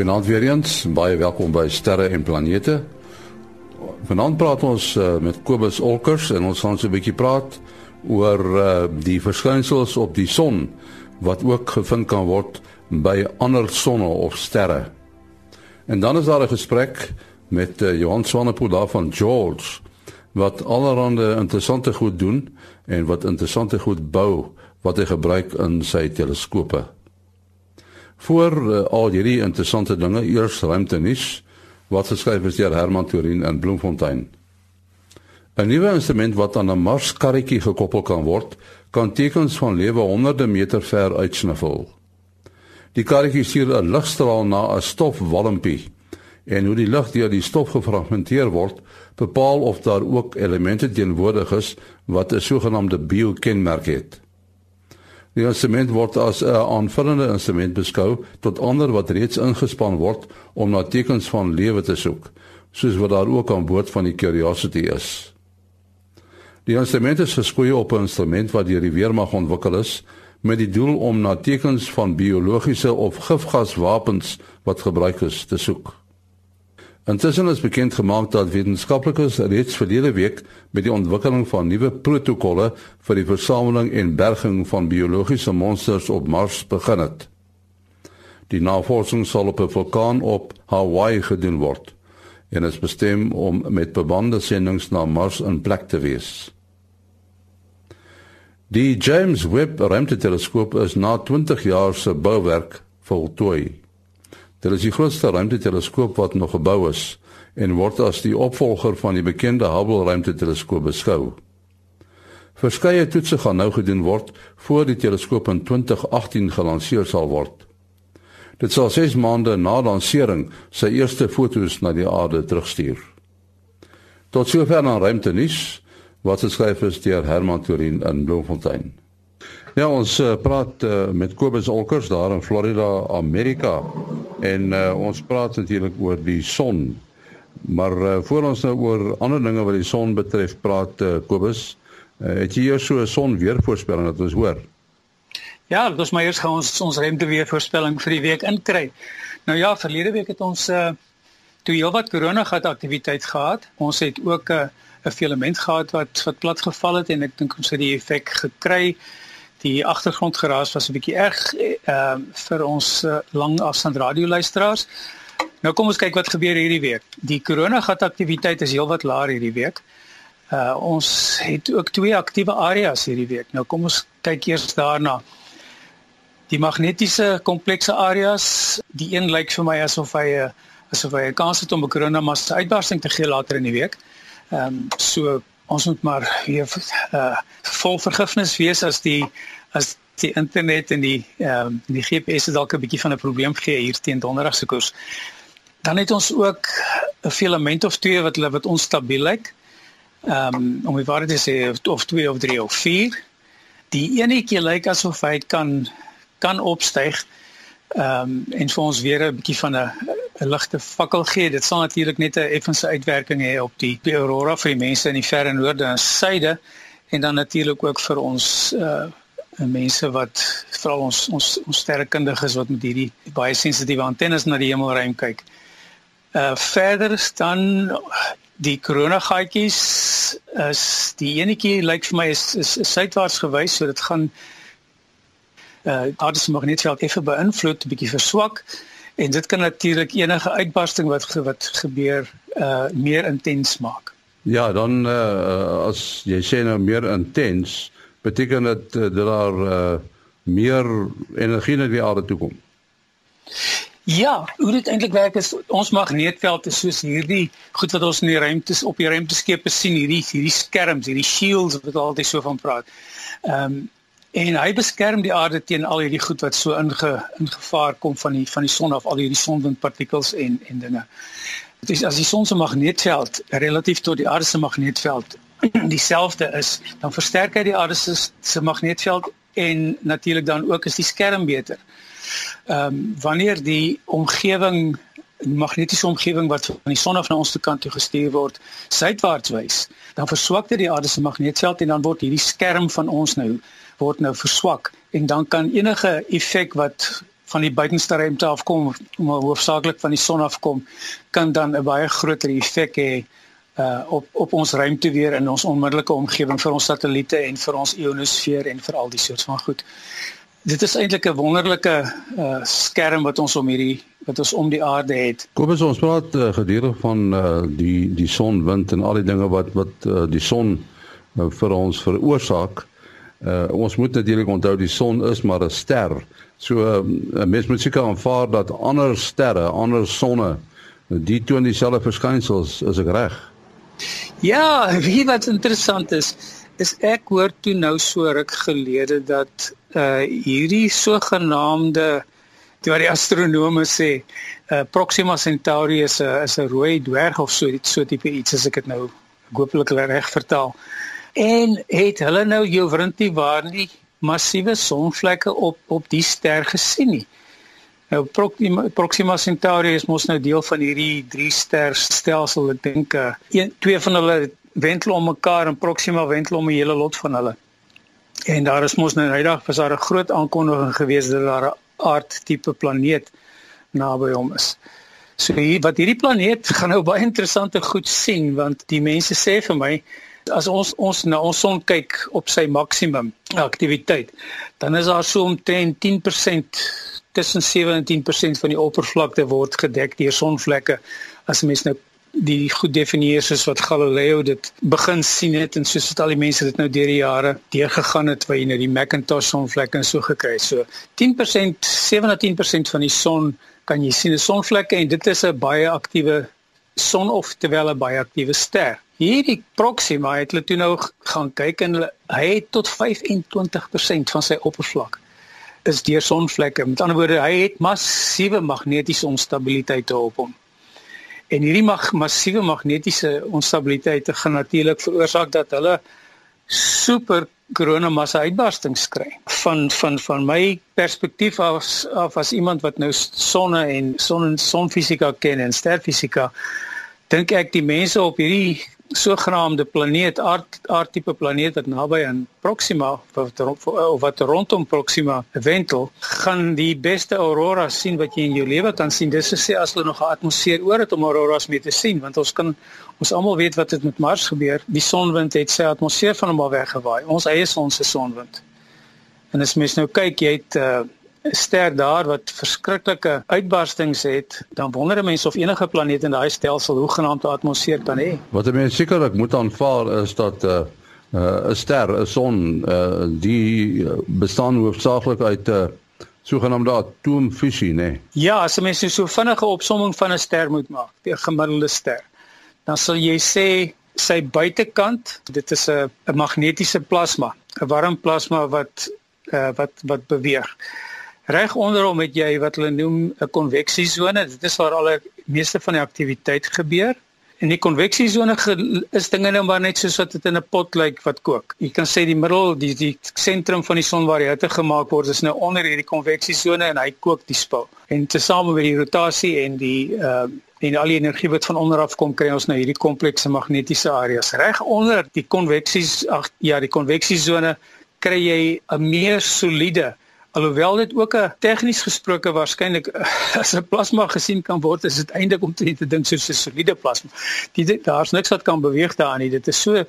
Goeienaand weer eens. Baie welkom by Sterre en Planete. Vanaand praat ons uh, met Kobus Olkers en ons gaan so 'n bietjie praat oor uh, die verskynsels op die son wat ook gevind kan word by ander sonne of sterre. En dan is daar 'n gesprek met uh, Johan Swanepoel daar van George wat allerhande interessante goed doen en wat interessante goed bou wat hy gebruik in sy teleskope. Voor uh, al hierdie interessante dinge, eers ruimtenis wat geskryf is deur Herman Turin in Bloemfontein. 'n Nuwe instrument wat aan 'n Marskarretjie gekoppel kan word, kan tekens van lewe honderde meter ver uitsniffel. Die karretjie stuur 'n ligstraal na 'n stofwalmpie en hoe die lig deur die stof gefragmenteer word, bepaal of daar ook elemente teenwoordig is wat 'n sogenaamde biokenmerk het. Die instrument word as 'n aanvullende instrument beskou tot ander wat reeds ingespan word om na tekens van lewe te soek, soos wat daar ook aan boord van die Curiosity is. Die instrument is geskoei op 'n instrument wat deur die weermag ontwikkel is met die doel om na tekens van biologiese of gifgaswapens wat gebruik is te soek. Intussen is bekend gemaak dat wetenskaplikes reeds verlede week met die ontwikkeling van nuwe protokolle vir die versameling en berging van biologiese monsters op Mars begin het. Die navorsing sal op 'n vulkaan op Hawaii gedoen word en is bestem om met bemande sendinge na Mars in plek te wees. Die James Webb Ruimteteleskoop is na 20 jaar se bouwerk voltooi. Dit is die grootste ruimteteleskoop wat nog gebou is en word as die opvolger van die bekende Hubble ruimteteleskoop beskou. Verskeie toetse gaan nou gedoen word voor die teleskoop in 2018 gelanseer sal word. Dit sal 6 maande na lansering sy eerste foto's na die aarde terugstuur. Tot sover aan ruimtenis wat geskryf is deur Herman Turin in Bloemfontein. Ja, ons uh, praat uh, met Kobus Olkers daar in Florida, Amerika. En uh, ons praat natuurlik oor die son. Maar uh, voor ons nou oor ander dinge wat die son betref praat uh, Kobus, uh, het jy eers so 'n son weervoorspelling wat ons hoor? Ja, dis maar eers gaan ons ons ruimte weervoorspelling vir die week inkry. Nou ja, verlede week het ons uh toe heelwat korona gehad aktiwiteit gehad. Ons het ook 'n uh, 'n filament gehad wat wat platgeval het en ek dink ons het die effek gekry die agtergrondgeraas was 'n bietjie erg ehm uh, vir ons uh, lang afstand radioluisteraars. Nou kom ons kyk wat gebeur hierdie week. Die koronagat aktiwiteit is heelwat laer hierdie week. Uh ons het ook twee aktiewe areas hierdie week. Nou kom ons kyk eers daarna. Die magnetiese komplekse areas, die een lyk vir my asof hy 'n asof hy 'n kans het om 'n koronamasse uitbarsting te gee later in die week. Ehm um, so ons moet maar weer uh vol vergifnis wees as die as die internet en die ehm um, die GPS dalk 'n bietjie van 'n probleem gee hier teen donderdag se koers. Dan het ons ook 'n filament of twee wat wat onstabiel lyk. Ehm um, om die waarheid te sê of 2 of 3 of 4. Die enetjie lyk asof hy kan kan opstyg ehm um, en vir ons weer 'n bietjie van 'n 'n ligte fakkel gee. Dit sal natuurlik net 'n effense uitwerking hê op die, die aurora vir die mense in die verre noorde en suide en dan natuurlik ook vir ons uh mense wat veral ons ons ons sterrekundiges wat met hierdie baie sensitiewe antennes na die hemelruim kyk. Uh verder dan die koronagaatjies is die enetjie lyk vir my is is, is suidwaarts gewys so dit gaan uh daar is magnetveld effe beïnvloed 'n bietjie verswak en dit kan natuurlik enige uitbarsting wat wat gebeur uh meer intens maak. Ja, dan uh as jy sê nou meer intens, beteken dit uh, dat daar uh meer energie na die aarde toe kom. Ja, hoe dit eintlik werk is ons magneetveld is soos hierdie goed wat ons in die ruimte op die ruimteskepe sien, hierdie hierdie skerms, hierdie shields wat altyd so van praat. Ehm um, en hy beskerm die aarde teen al hierdie goed wat so inge ingevaar kom van die van die son af al hierdie sonwindpartikels en en dinge. Dit is as die son se magneetveld relatief tot die aarde se magneetveld dieselfde is, dan versterk hy die aarde se se magneetveld en natuurlik dan ook is die skerm beter. Ehm um, wanneer die omgewing die magnetiese omgewing wat van die son af na ons kant toe gestuur word suidwaarts wys, dan verswak dit die aarde se magneetveld en dan word hierdie skerm van ons nou word nou verswak en dan kan enige effek wat van die buitenste ruimte afkom, maar hoofsaaklik van die son afkom, kan dan 'n baie groter effek hê uh op op ons ruimte weer in ons onmiddellike omgewing vir ons satelliete en vir ons ionosfeer en vir al die soort van goed. Dit is eintlik 'n wonderlike uh skerm wat ons om hierdie wat ons om die aarde het. Kom ons ons praat uh, gedurig van uh die die son, wind en al die dinge wat wat uh, die son uh, vir ons veroorsaak. Uh ons moet natuurlik onthou die son is maar 'n ster. So uh, 'n mens moet seker aanvaar dat ander sterre, ander sonne, die toon dieselfde verskynsels, is ek reg? Ja, wie wat interessant is, is ek hoor toe nou so ruk gelede dat uh hierdie sogenaamde wat die astronome sê, uh Proxima Centauri is 'n is 'n rooi dwerg of so so tipe iets as ek dit nou hopelik reg vertaal en het hulle nou Jowrinti waar nie massiewe sonvlekke op op die ster gesien nie. Nou Proxima, Proxima Centauri is mos nou deel van hierdie drie ster stelsel. Ek dink uh, een twee van hulle wentel om mekaar en Proxima wentel om 'n hele lot van hulle. En daar is mos nou hydag was daar 'n groot aankondiging gewees dat daar 'n aard tipe planeet naby hom is. So hier, wat hierdie planeet gaan nou baie interessante goed sien want die mense sê vir my as ons ons na ons son kyk op sy maksimum aktiwiteit, dan is daar so omtrent 10% tussen 7 en 10% van die oppervlakte word gedek deur sonvlekke. As mens nou die goed definieer soos wat Galileo dit begin sien het en soos wat al die mense dit nou deur die jare deurgegaan het waar jy nou die Macintosh sonvlekke en so gekry het. So 10%, 7 tot 10% van die son kan jy sien 'n sonvlekke en dit is 'n baie aktiewe son of terwyl 'n baie aktiewe ster. Hierdie Proxima het hulle toe nou gaan kyk en hulle, hy het tot 25% van sy oppervlak is deur sonvlekke. Met ander woorde, hy het massiewe magnetiese onstabiliteite op hom. En hierdie mag massiewe magnetiese onstabiliteite gaan natuurlik veroorsaak dat hulle super koronamassa uitbarstings kry. Van van van my perspektief as af as iemand wat nou sonne en son en sonfisika ken en sterfisika dink ek die mense op hierdie sogenaamde planeet aard aardtipe planeet wat naby aan Proxima wat of wat rondom Proxima wentel gaan die beste auroras sien wat jy in jou lewe kan sien. Dis sê as hulle nog 'n atmosfeer oor het om auroras mee te sien want ons kan ons almal weet wat het met Mars gebeur. Die sonwind het sy atmosfeer van hom al weggewaai. Ons eie son se sonwind. En as mens nou kyk jy het uh, ster daar wat verskriklike uitbarstings het, dan wonder mense of enige planeet in daai stelsel hoegenaamd 'n atmosfeer kan hê. Wat mense sekerlik moet aanvaar is dat 'n uh, uh, 'n ster, 'n son, uh, die bestaan hoofsaaklik uit 'n uh, sogenaamde atoomfusie, né? Nee. Ja, as mense so vinnige opsomming van 'n ster moet maak, 'n gemiddelde ster, dan sal jy sê sy buitekant, dit is 'n 'n magnetiese plasma, 'n warm plasma wat uh, wat wat beweeg. Reg onder hom het jy wat hulle noem 'n konveksiesone. Dit is waar al die meeste van die aktiwiteit gebeur. En die konveksiesone is dinge nou maar net soos wat dit in 'n pot lyk wat kook. Jy kan sê die middel, die die sentrum van die son waar die hitte gemaak word, is nou onder hierdie konveksiesone en hy kook die spul. En tesame met die rotasie en die uh en al die energie wat van onder af kom, kry ons nou hierdie komplekse magnetiese areas. Reg onder die konveksies ag ja, die konveksiesone kry jy 'n meer soliede Alhoewel dit ook 'n tegnies gesproke waarskynlik as 'n plasma gesien kan word, is dit eintlik om te dink soos 'n soliede plasma. Die daar's niks wat kan beweeg daarin nie. Dit is so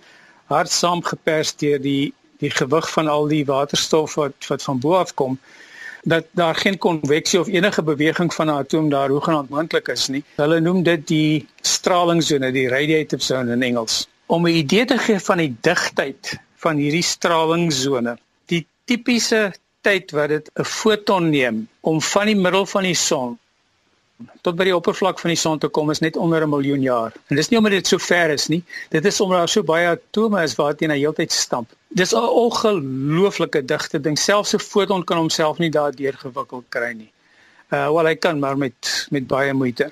hard saamgepers deur die die gewig van al die waterstof wat wat van bo af kom dat daar geen konveksie of enige beweging van 'n atoom daar hoegenaamd moontlik is nie. Hulle noem dit die stralingsone, die radiative zone in Engels. Om 'n idee te gee van die digtheid van hierdie stralingsone. Die tipiese tyd wat dit 'n foton neem om van die middel van die son tot by die oppervlak van die son te kom is net onder 'n miljoen jaar. En dis nie omdat dit so ver is nie. Dit is omdat daar so baie atome is waarteen hy heeltyd stamp. Dis 'n ongelooflike digte ding. Selfs 'n foton kan homself nie daardeur gewikkeld kry nie. Uh wel hy kan maar met met baie moeite.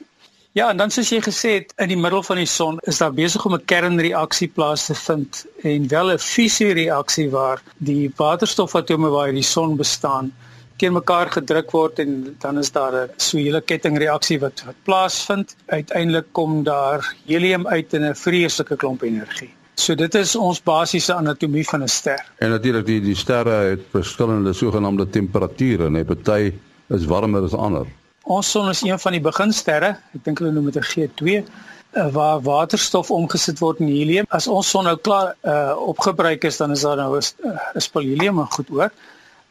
Ja, en dan soos jy gesê het, in die middel van die son is daar besig om 'n kernreaksie plaas te vind en wel 'n fusiereaksie waar die waterstofatome waar die son bestaan teen mekaar gedruk word en dan is daar 'n so 'n hele kettingreaksie wat wat plaasvind. Uiteindelik kom daar helium uit in 'n vreeslike klomp energie. So dit is ons basiese anatomie van 'n ster. En natuurlik die die sterre het verskillende sogenaamde temperature, net party is warmer as ander. Ons son is een van die beginsterre. Ek dink hulle noem dit 'n G2 eh, waar waterstof omgesit word in helium. As ons son nou klaar uh, opgebruik is, dan is daar nou 'n spul helium en goed ook.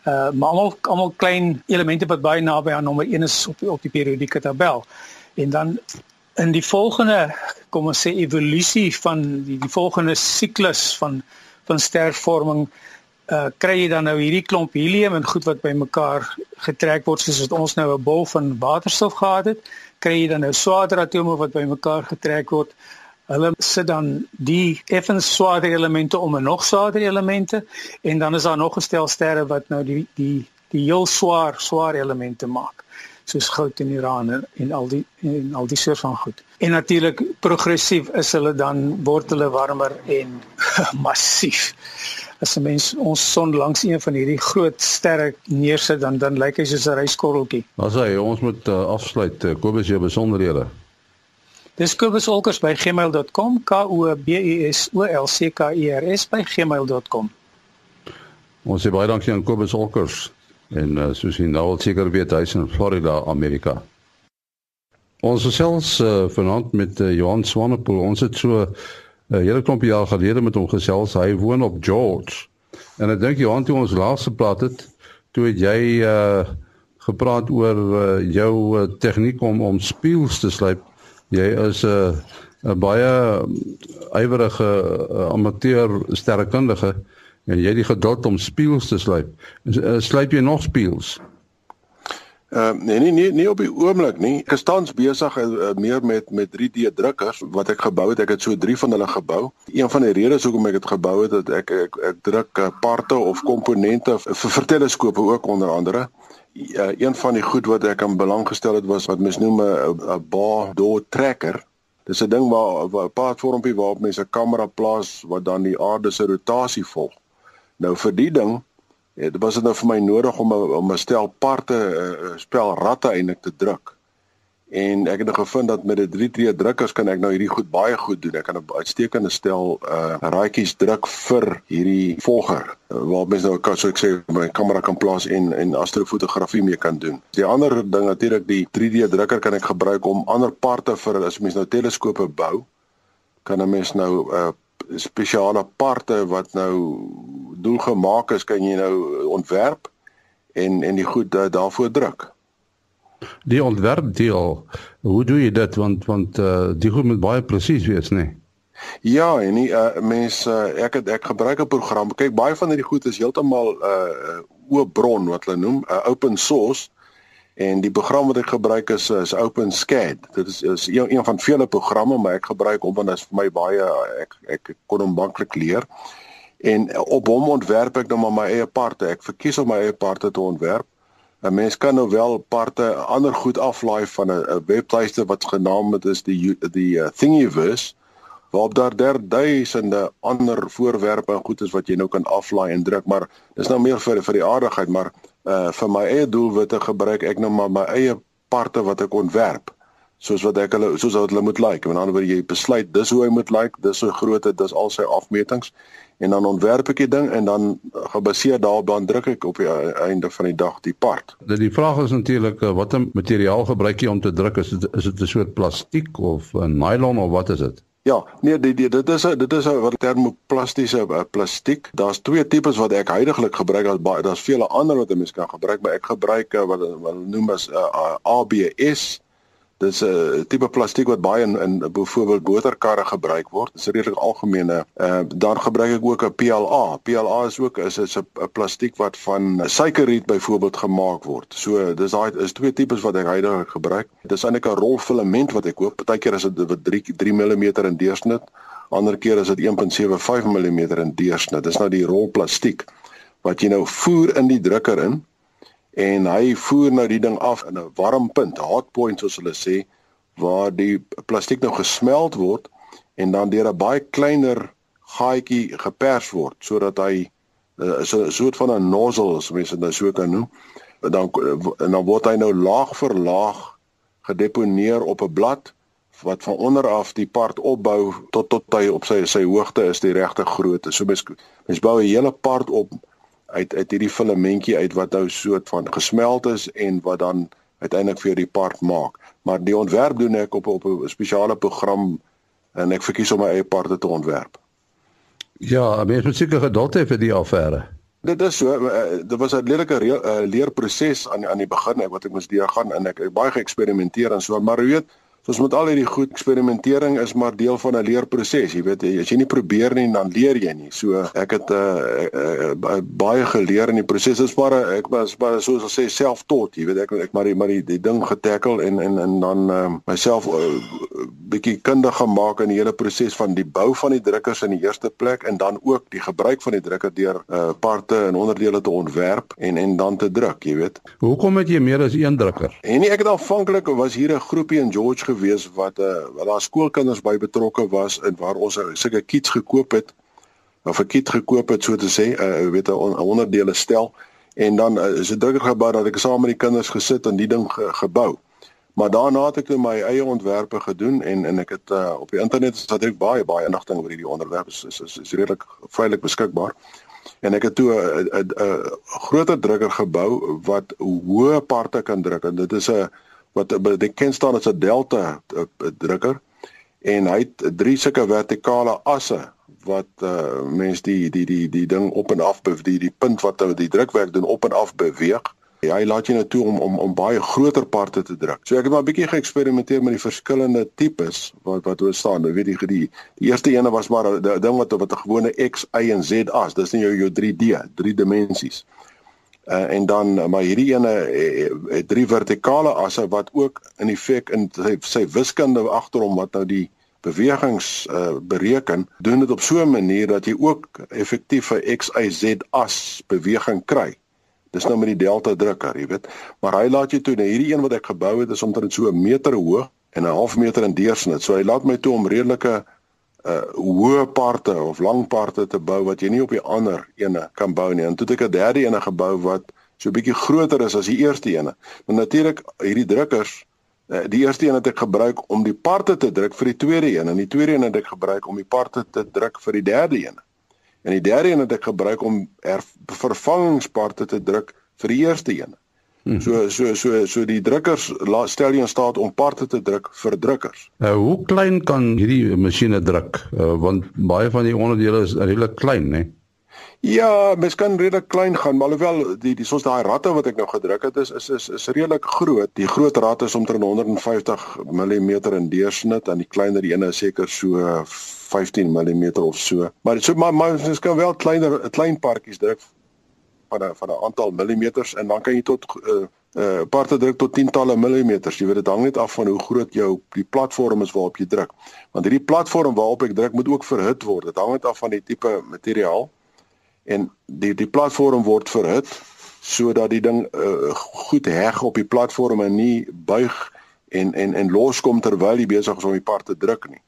Uh, maar almal almal klein elemente wat baie naby aan nommer 1 is op op die periodieke tabel. En dan in die volgende kom ons sê evolusie van die die volgende siklus van van stervorming uh kry jy dan nou hierdie klomp helium en goed wat bymekaar getrek word soos wat ons nou 'n bol van waterstof gehad het, kry jy dan nou swaarder atome wat bymekaar getrek word. Hulle sit dan die effens swaarder elemente om 'n nog swaarder elemente en dan is daar nog 'n stel sterre wat nou die die die heel swaar swaar elemente maak soos goud en uran en, en al die en al die soort van goed. En natuurlik progressief is hulle dan word hulle warmer en massief as 'n mens ons son langs een van hierdie groot sterre neersit dan dan lyk hy soos 'n ryskorreltjie. Maar sê ons moet uh, afsluit. Uh, Kobus jou besonderhede. Dis kobusolkers by gmail.com k o b u s o l c k e r s by gmail.com. Ons sê baie dankie aan Kobus Olkers en uh, soos jy nou al seker weet hy's in Florida, Amerika. Ons gesels uh, vanaand met uh, Johan Swanepoel. Ons het so 'n uh, hele klomp jaar gelede met hom gesels. Hy woon op George. En ek dink Johan toe ons laas gepraat het, toe het jy uh gepraat oor uh, jou tegniek om om spieëls te slyp. Jy is 'n uh, 'n baie ywerige uh, amateur sterrekundige en jy het die geduld om spieëls te slyp. Uh, slyp jy nog spieëls? Uh, nee nee nee nie op die oomblik nie. Ek is tans besig uh, meer met met 3D drukkers wat ek gebou het. Ek het so 3 van hulle gebou. Een van die redes hoekom ek dit gebou het, dat ek ek, ek druk uh, parte of komponente vir vir teleskope ook onder andere. Uh, een van die goed wat ek aan belang gestel het was wat mens noem 'n bar door tracker. Dis 'n ding waar 'n platformpie waarop mense 'n kamera plaas wat dan die aarde se rotasie volg. Nou vir die ding Ja, dit was dit nou vir my nodig om om 'n stel parte 'n uh, spel ratte eintlik te druk. En ek het nou gevind dat met 'n 3D drukkers kan ek nou hierdie goed baie goed doen. Ek kan 'n uitstekende stel uh raadjies druk vir hierdie volger waar mens nou kan so ek sê my kamera kan plaas en en astrofotografie mee kan doen. Die ander ding natuurlik die 3D drukker kan ek gebruik om ander parte vir as mens nou teleskope bou kan 'n mens nou uh spesiale parte wat nou doelgemaak is, kan jy nou ontwerp en en die goed uh, daarvoor druk. Die ontwerp deel, hoe doen jy dit want want uh, die goed moet baie presies wees, nê? Nee? Ja, en nie uh, mense uh, ek het ek gebruik 'n program. Kyk, baie van hierdie goed is heeltemal 'n uh, oop bron wat hulle noem, 'n uh, open source en die program wat ek gebruik is is OpenSCAD. Dit is is een, een van vele programme maar ek gebruik hom want dit is vir my baie ek ek kon hom maklik leer. En op hom ontwerp ek nou maar my eie parte. Ek verkies om my eie parte te ontwerp. 'n Mens kan nou wel parte ander goed aflaai van 'n webtuiste wat genaamd is die die uh, Thingiverse waarop daar derduisende ander voorwerpe en goedes wat jy nou kan aflaai en druk, maar dis nou meer vir vir die aardigheid, maar uh vir my eie doelwitte gebruik ek nou maar my eie parte wat ek ontwerp soos wat ek hulle soos wat hulle moet lyk. Like. Met ander woorde jy besluit dis hoe hy moet lyk, like, dis so groot dit is al sy afmetings en dan ontwerp ek die ding en dan gebaseer daarop dan druk ek op die einde van die dag die part. Dit die vraag is natuurlik uh, watter materiaal gebruik jy om te druk? Is dit is dit 'n soort plastiek of 'n nylon of wat is dit? Ja, nee, die, die, dit is 'n dit is 'n wat termoplastiese uh, plastiek. Daar's twee tipes wat ek heidaglik gebruik. Daar's baie daar's vele ander wat 'n mens kan gebruik, maar ek gebruik uh, wat wat noem as uh, uh, ABS Dis 'n uh, tipe plastiek wat baie in, in byvoorbeeld motorkarre gebruik word. Dis redelik algemene. Uh dan gebruik ek ook 'n PLA. PLA is ook is 'n plastiek wat van suikerriet byvoorbeeld gemaak word. So dis daai is twee tipes wat ek heidaglik gebruik. Dis eintlik 'n rolfilament wat ek koop. Partykeer is dit wat 3 3 mm in deursnit. Ander keer is dit 1.75 mm in deursnit. Dis nou die rolplastiek wat jy nou voer in die drukker in en hy voer nou die ding af in 'n warm punt, hot point soos hulle sê, waar die plastiek nou gesmelt word en dan deur 'n baie kleiner gaatjie gepers word sodat hy uh, is 'n soort van 'n nozzle as mense dit nou so kan noem. En dan en dan word hy nou laag vir laag gedeponeer op 'n blad wat van onder af die part opbou tot tot hy op sy sy hoogte is die regte grootte. So mens mens bou 'n hele part op uit uit hierdie filamentjie uit wat nou soort van gesmelt is en wat dan uiteindelik vir die part maak. Maar die ontwerp doen ek op op 'n spesiale program en ek verkies om my eie parte te ontwerp. Ja, mens moet seker geduld hê vir die affære. Dit is so, uh, dit was 'n lelike uh, leerproses aan aan die begin wat ek moes deurgaan en ek het baie geëksperimenteer en so, maar jy weet, Ons moet al hierdie goed eksperimentering is maar deel van 'n leerproses. Jy weet, as jy nie probeer nie, dan leer jy nie. So ek het uh, uh, uh, baie geleer in die proses. Dit is maar ek was maar soos ons sê self-taught. Jy weet ek ek maar die maar die, die ding getackle en en en dan uh, myself 'n uh, bietjie kundig gemaak in die hele proses van die bou van die drukkers in die eerste plek en dan ook die gebruik van die drukker deur uh, parte en onderdele te ontwerp en en dan te druk, jy weet. Hoekom het jy meer as een drukker? En nie, ek het aanvanklik was hier 'n groepie in George gewees wat uh, wat daar skoolkinders by betrokke was en waar ons sulke kits gekoop het of 'n kit gekoop het so te sê, uh, weet 'n on, onderdele stel en dan uh, is dit drukker gebou dat ek saam met die kinders gesit en die ding ge, gebou. Maar daarna het ek nou my eie ontwerpe gedoen en en ek het uh, op die internet is daar baie baie inligting oor hierdie onderwerp is is, is, is redelik vrylik beskikbaar. En ek het toe 'n 'n groter drukker gebou wat hoë parte kan druk en dit is 'n wat die ken staan as 'n delta drukker en hy het drie sulke vertikale asse wat uh mens die die die die ding op en af beweeg die die punt wat die drukwerk doen op en af beweeg. Hy laat jou nou toe om om om baie groter parte te druk. So ek het maar 'n bietjie geëksperimenteer met die verskillende tipes wat wat oor staan. Jy weet die die die eerste ene was maar 'n ding wat wat 'n gewone X, Y en Z as. Dis nie jou jou 3D, drie dimensies uh, en dan maar hierdie ene het uh, drie vertikale asse wat ook in effek in sy, sy wiskunde agterom wat nou die bewegings uh, bereken doen dit op so 'n manier dat jy ook effektief 'n x y z as beweging kry. Dis nou met die delta drukker jy weet. Maar hy laat jy toe. Nou hierdie een wat ek gebou het is omtrent so 'n meter hoog en 'n half meter in deursnit. So hy laat my toe om redelike uh hoë parte of lang parte te bou wat jy nie op die ander ene kan bou nie. En toe het ek 'n derde ene gebou wat so 'n bietjie groter is as die eerste ene. Maar natuurlik hierdie drukkers uh, die eerste een het ek gebruik om die parte te druk vir die tweede een en die tweede een het ek gebruik om die parte te druk vir die derde een. En die derde een het ek gebruik om vervangingsparte te druk vir die eerste een. Mhm. So so so so die drukkers stel jy in staat om parte te druk vir drukkers. Uh, hoe klein kan hierdie masjiene druk? Uh, want baie van die onderdele is redelik klein, né? Ja, mens kan redelik klein gaan, maar alhoewel die die soos daai ratte wat ek nou gedruk het is is is, is redelik groot. Die groot rat is omtrent 150 mm in deursnit en die kleiner ene is seker so 15 mm of so. Maar so maar mens kan wel kleiner klein partjies druk van 'n van 'n aantal millimeters en dan kan jy tot uh uh parte druk tot tientalle millimeters. Jy weet dit hang net af van hoe groot jou die platform is waarop jy druk. Want hierdie platform waarop ek druk moet ook verhit word. Dit hang net af van die tipe materiaal. En die die platform word verhit sodat die ding uh goed heg op die platform en nie buig en en en loskom terwyl jy besig is om die part te druk nie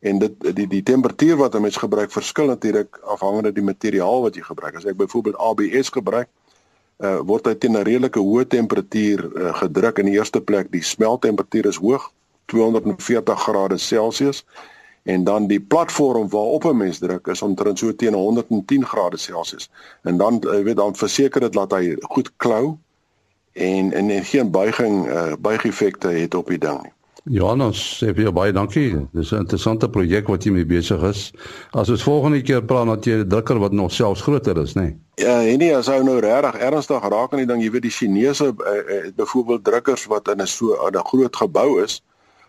en dit die die temperatuur wat 'n mens gebruik verskil natuurlik afhangende die materiaal wat jy gebruik. As ek byvoorbeeld ABS gebruik, uh, word hy teen 'n redelike hoë temperatuur uh, gedruk in die eerste plek. Die smelttemperatuur is hoog, 240 grade Celsius en dan die platform waarop 'n mens druk is omtrent so teen 110 grade Celsius. En dan jy weet dan verseker dit laat hy goed klou en en, en geen buiging uh, buigeffekte het op die ding nie. Johannes, sê vir jou baie dankie. Dis 'n interessante projek wat jy mee besig is. As ons volgende keer praat dat jy 'n drukker wat nog selfs groter is, nê? Nee? Ja, en nie as hy nou regtig ernstig raak aan die ding, jy weet die Chinese uh, uh, byvoorbeeld drukkers wat in 'n so 'n groot gebou is,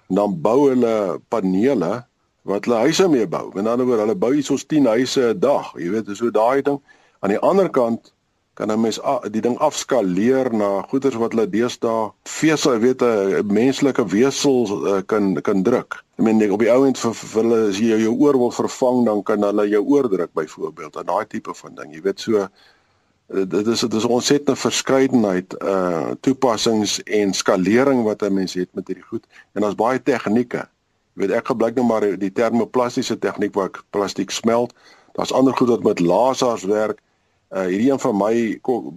dan bou hulle panele wat hulle huise mee bou. Met ander woorde, hulle bou hier soos 10 huise 'n dag, jy weet, so daai ding. Aan die ander kant kan 'n mens die ding afskaleer na goeders wat hulle deesdae vesel weet 'n menslike wesel uh, kan kan druk. Ek meen op die ouend vir, vir hulle as jy jou oor wil vervang dan kan hulle jou oor druk byvoorbeeld. En daai tipe van ding. Jy weet so eh, dit is dit is 'n ontsettende verskeidenheid uh toepassings en skalering wat 'n mens het met hierdie goed. En daar's baie tegnieke. Jy weet ek gebruik nou maar die termoplastiese tegniek waar ek plastiek smelt. Daar's ander goed wat met lasers werk Uh hierdie een van my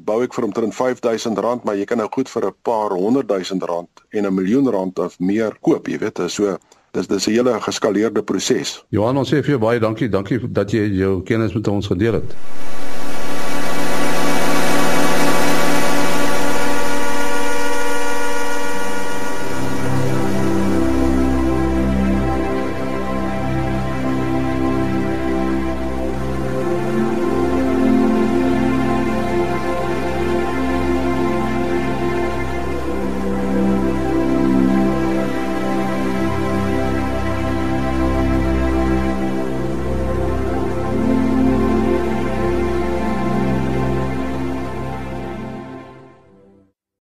bou ek vir omtrent R5000, maar jy kan nou goed vir 'n paar honderd duisend rand en 'n miljoen rand of meer koop, jy weet, so dis dis 'n hele geskaleerde proses. Johan, ons sê vir jou baie dankie, dankie dat jy jou kennis met ons gedeel het.